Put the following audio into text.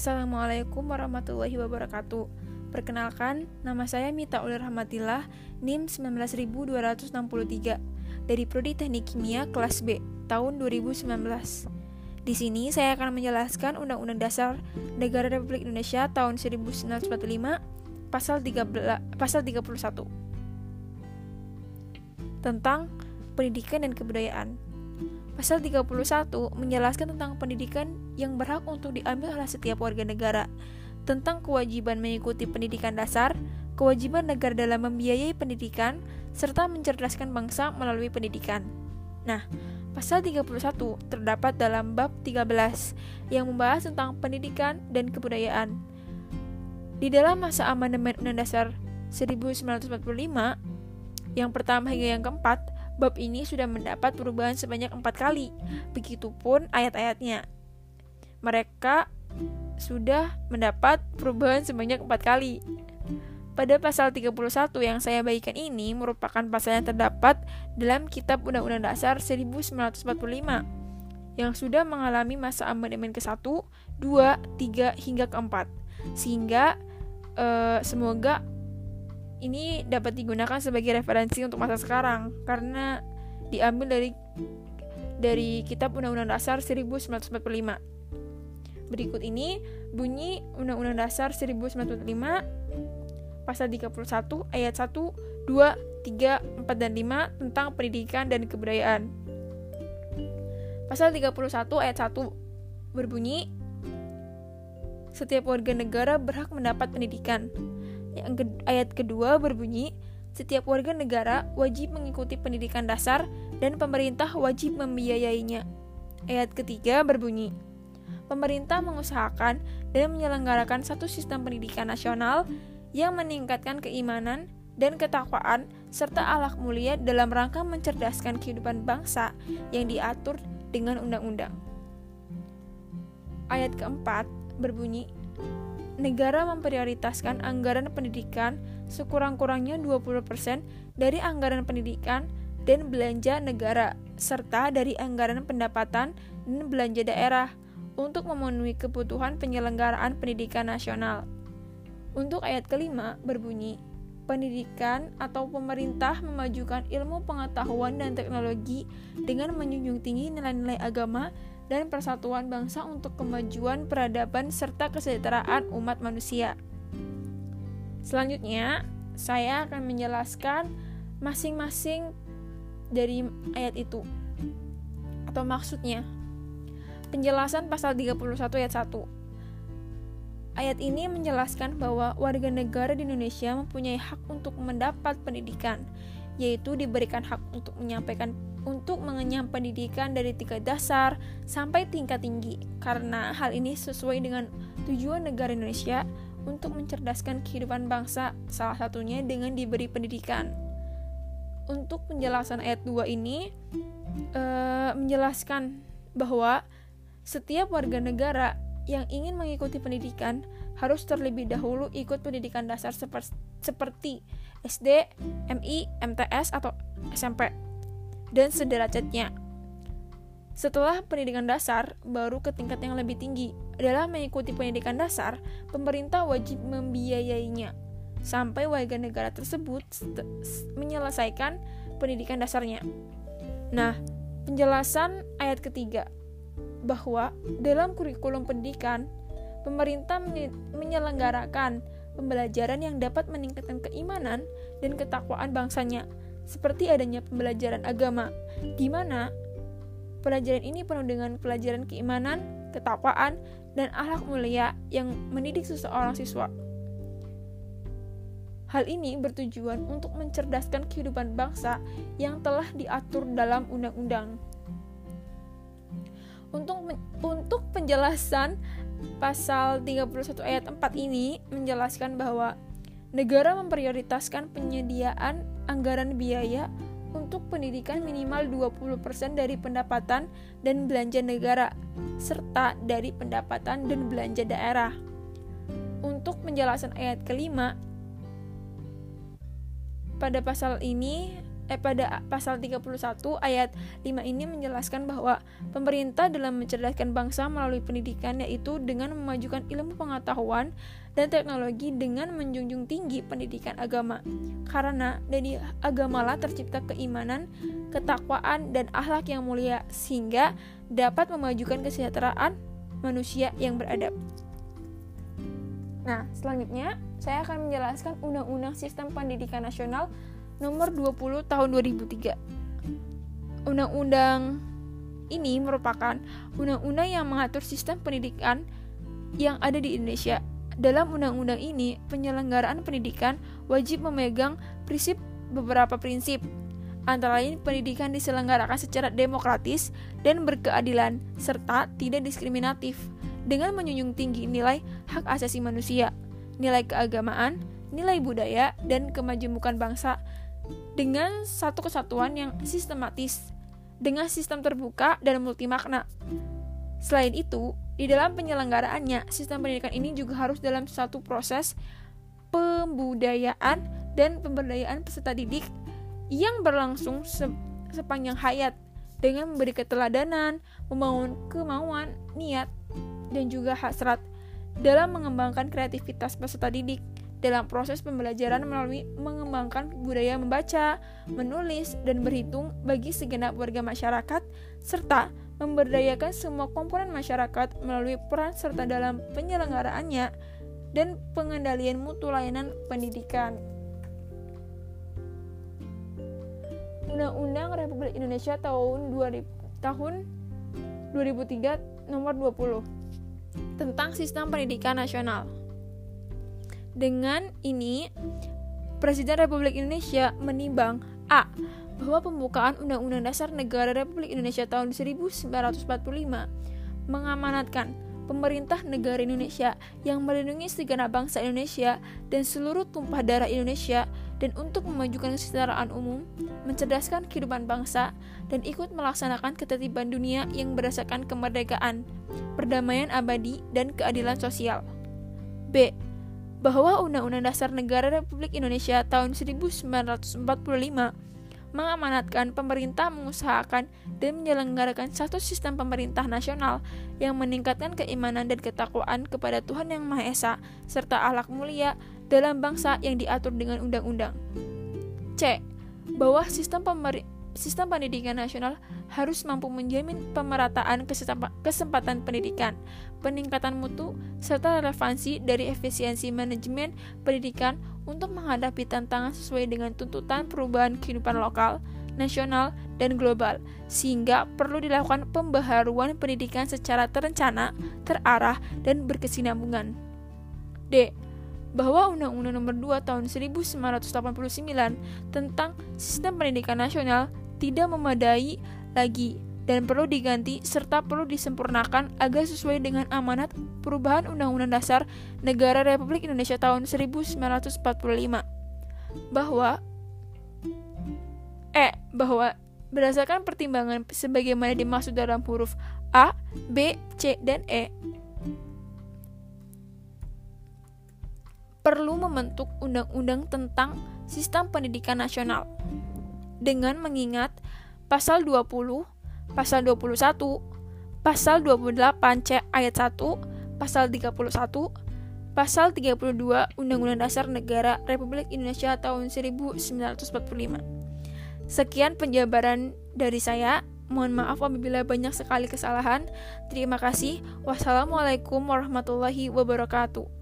Assalamualaikum warahmatullahi wabarakatuh. Perkenalkan, nama saya Mita Ulir Rahmatillah, NIM 19263 dari Prodi Teknik Kimia kelas B tahun 2019. Di sini saya akan menjelaskan Undang-Undang Dasar Negara Republik Indonesia tahun 1945 pasal 13 pasal 31 tentang pendidikan dan kebudayaan. Pasal 31 menjelaskan tentang pendidikan yang berhak untuk diambil oleh setiap warga negara, tentang kewajiban mengikuti pendidikan dasar, kewajiban negara dalam membiayai pendidikan, serta mencerdaskan bangsa melalui pendidikan. Nah, pasal 31 terdapat dalam bab 13 yang membahas tentang pendidikan dan kebudayaan. Di dalam masa amandemen Undang Dasar 1945, yang pertama hingga yang keempat, Bab ini sudah mendapat perubahan sebanyak empat kali, begitupun ayat-ayatnya. Mereka sudah mendapat perubahan sebanyak empat kali. Pada pasal 31 yang saya bagikan ini merupakan pasal yang terdapat dalam Kitab Undang-Undang Dasar 1945 yang sudah mengalami masa amandemen ke-1, 2, 3 hingga ke-4. Sehingga uh, semoga ini dapat digunakan sebagai referensi untuk masa sekarang karena diambil dari dari Kitab Undang-Undang Dasar 1945. Berikut ini bunyi Undang-Undang Dasar 1945 pasal 31 ayat 1, 2, 3, 4 dan 5 tentang pendidikan dan kebudayaan. Pasal 31 ayat 1 berbunyi setiap warga negara berhak mendapat pendidikan yang ke ayat kedua berbunyi, setiap warga negara wajib mengikuti pendidikan dasar dan pemerintah wajib membiayainya. Ayat ketiga berbunyi, pemerintah mengusahakan dan menyelenggarakan satu sistem pendidikan nasional yang meningkatkan keimanan dan ketakwaan serta alak mulia dalam rangka mencerdaskan kehidupan bangsa yang diatur dengan undang-undang. Ayat keempat berbunyi, negara memprioritaskan anggaran pendidikan sekurang-kurangnya 20% dari anggaran pendidikan dan belanja negara serta dari anggaran pendapatan dan belanja daerah untuk memenuhi kebutuhan penyelenggaraan pendidikan nasional. Untuk ayat kelima berbunyi, pendidikan atau pemerintah memajukan ilmu pengetahuan dan teknologi dengan menjunjung tinggi nilai-nilai agama dan persatuan bangsa untuk kemajuan peradaban serta kesejahteraan umat manusia. Selanjutnya, saya akan menjelaskan masing-masing dari ayat itu atau maksudnya. Penjelasan pasal 31 ayat 1. Ayat ini menjelaskan bahwa warga negara di Indonesia mempunyai hak untuk mendapat pendidikan, yaitu diberikan hak untuk menyampaikan untuk mengenyam pendidikan dari tingkat dasar sampai tingkat tinggi karena hal ini sesuai dengan tujuan negara Indonesia untuk mencerdaskan kehidupan bangsa salah satunya dengan diberi pendidikan. Untuk penjelasan ayat 2 ini uh, menjelaskan bahwa setiap warga negara yang ingin mengikuti pendidikan harus terlebih dahulu ikut pendidikan dasar seperti SD, MI, MTS atau SMP dan sederajatnya. Setelah pendidikan dasar, baru ke tingkat yang lebih tinggi. Dalam mengikuti pendidikan dasar, pemerintah wajib membiayainya sampai warga negara tersebut menyelesaikan pendidikan dasarnya. Nah, penjelasan ayat ketiga bahwa dalam kurikulum pendidikan, pemerintah menyelenggarakan pembelajaran yang dapat meningkatkan keimanan dan ketakwaan bangsanya seperti adanya pembelajaran agama, di mana pelajaran ini penuh dengan pelajaran keimanan, ketakwaan, dan akhlak mulia yang mendidik seseorang siswa. Hal ini bertujuan untuk mencerdaskan kehidupan bangsa yang telah diatur dalam undang-undang. Untuk untuk penjelasan pasal 31 ayat 4 ini menjelaskan bahwa negara memprioritaskan penyediaan anggaran biaya untuk pendidikan minimal 20% dari pendapatan dan belanja negara, serta dari pendapatan dan belanja daerah. Untuk penjelasan ayat kelima, pada pasal ini eh, pada pasal 31 ayat 5 ini menjelaskan bahwa pemerintah dalam mencerdaskan bangsa melalui pendidikan yaitu dengan memajukan ilmu pengetahuan dan teknologi dengan menjunjung tinggi pendidikan agama. Karena dari agamalah tercipta keimanan, ketakwaan dan akhlak yang mulia sehingga dapat memajukan kesejahteraan manusia yang beradab. Nah, selanjutnya saya akan menjelaskan Undang-Undang Sistem Pendidikan Nasional Nomor 20 Tahun 2003. Undang-undang ini merupakan undang-undang yang mengatur sistem pendidikan yang ada di Indonesia. Dalam undang-undang ini, penyelenggaraan pendidikan wajib memegang prinsip beberapa prinsip antara lain pendidikan diselenggarakan secara demokratis dan berkeadilan serta tidak diskriminatif dengan menjunjung tinggi nilai hak asasi manusia, nilai keagamaan, nilai budaya, dan kemajemukan bangsa dengan satu kesatuan yang sistematis, dengan sistem terbuka dan multimakna. Selain itu, di dalam penyelenggaraannya, sistem pendidikan ini juga harus dalam satu proses pembudayaan dan pemberdayaan peserta didik yang berlangsung se sepanjang hayat dengan memberi keteladanan, membangun kemauan, niat, dan juga hasrat dalam mengembangkan kreativitas peserta didik dalam proses pembelajaran melalui mengembangkan budaya membaca, menulis, dan berhitung bagi segenap warga masyarakat, serta memberdayakan semua komponen masyarakat melalui peran serta dalam penyelenggaraannya dan pengendalian mutu layanan pendidikan. Undang-Undang Republik Indonesia tahun 2000, tahun 2003 nomor 20 tentang sistem pendidikan nasional. Dengan ini, Presiden Republik Indonesia menimbang A. bahwa pembukaan Undang-Undang Dasar Negara Republik Indonesia tahun 1945 mengamanatkan pemerintah negara Indonesia yang melindungi segenap bangsa Indonesia dan seluruh tumpah darah Indonesia dan untuk memajukan kesejahteraan umum, mencerdaskan kehidupan bangsa, dan ikut melaksanakan ketertiban dunia yang berdasarkan kemerdekaan, perdamaian abadi, dan keadilan sosial. B. Bahwa Undang-Undang Dasar Negara Republik Indonesia tahun 1945 mengamanatkan pemerintah mengusahakan dan menyelenggarakan satu sistem pemerintah nasional yang meningkatkan keimanan dan ketakwaan kepada Tuhan Yang Maha Esa serta akhlak mulia dalam bangsa yang diatur dengan undang-undang. C. Bahwa sistem sistem pendidikan nasional harus mampu menjamin pemerataan kesempatan pendidikan, peningkatan mutu, serta relevansi dari efisiensi manajemen pendidikan untuk menghadapi tantangan sesuai dengan tuntutan perubahan kehidupan lokal, nasional, dan global, sehingga perlu dilakukan pembaharuan pendidikan secara terencana, terarah, dan berkesinambungan. D bahwa Undang-Undang Nomor 2 Tahun 1989 tentang Sistem Pendidikan Nasional tidak memadai lagi dan perlu diganti serta perlu disempurnakan agar sesuai dengan amanat perubahan Undang-Undang Dasar Negara Republik Indonesia tahun 1945 bahwa E bahwa berdasarkan pertimbangan sebagaimana dimaksud dalam huruf A, B, C, dan E perlu membentuk undang-undang tentang sistem pendidikan nasional dengan mengingat pasal 20, pasal 21, pasal 28 C ayat 1, pasal 31, pasal 32 Undang-Undang Dasar Negara Republik Indonesia tahun 1945. Sekian penjabaran dari saya. Mohon maaf apabila banyak sekali kesalahan. Terima kasih. Wassalamualaikum warahmatullahi wabarakatuh.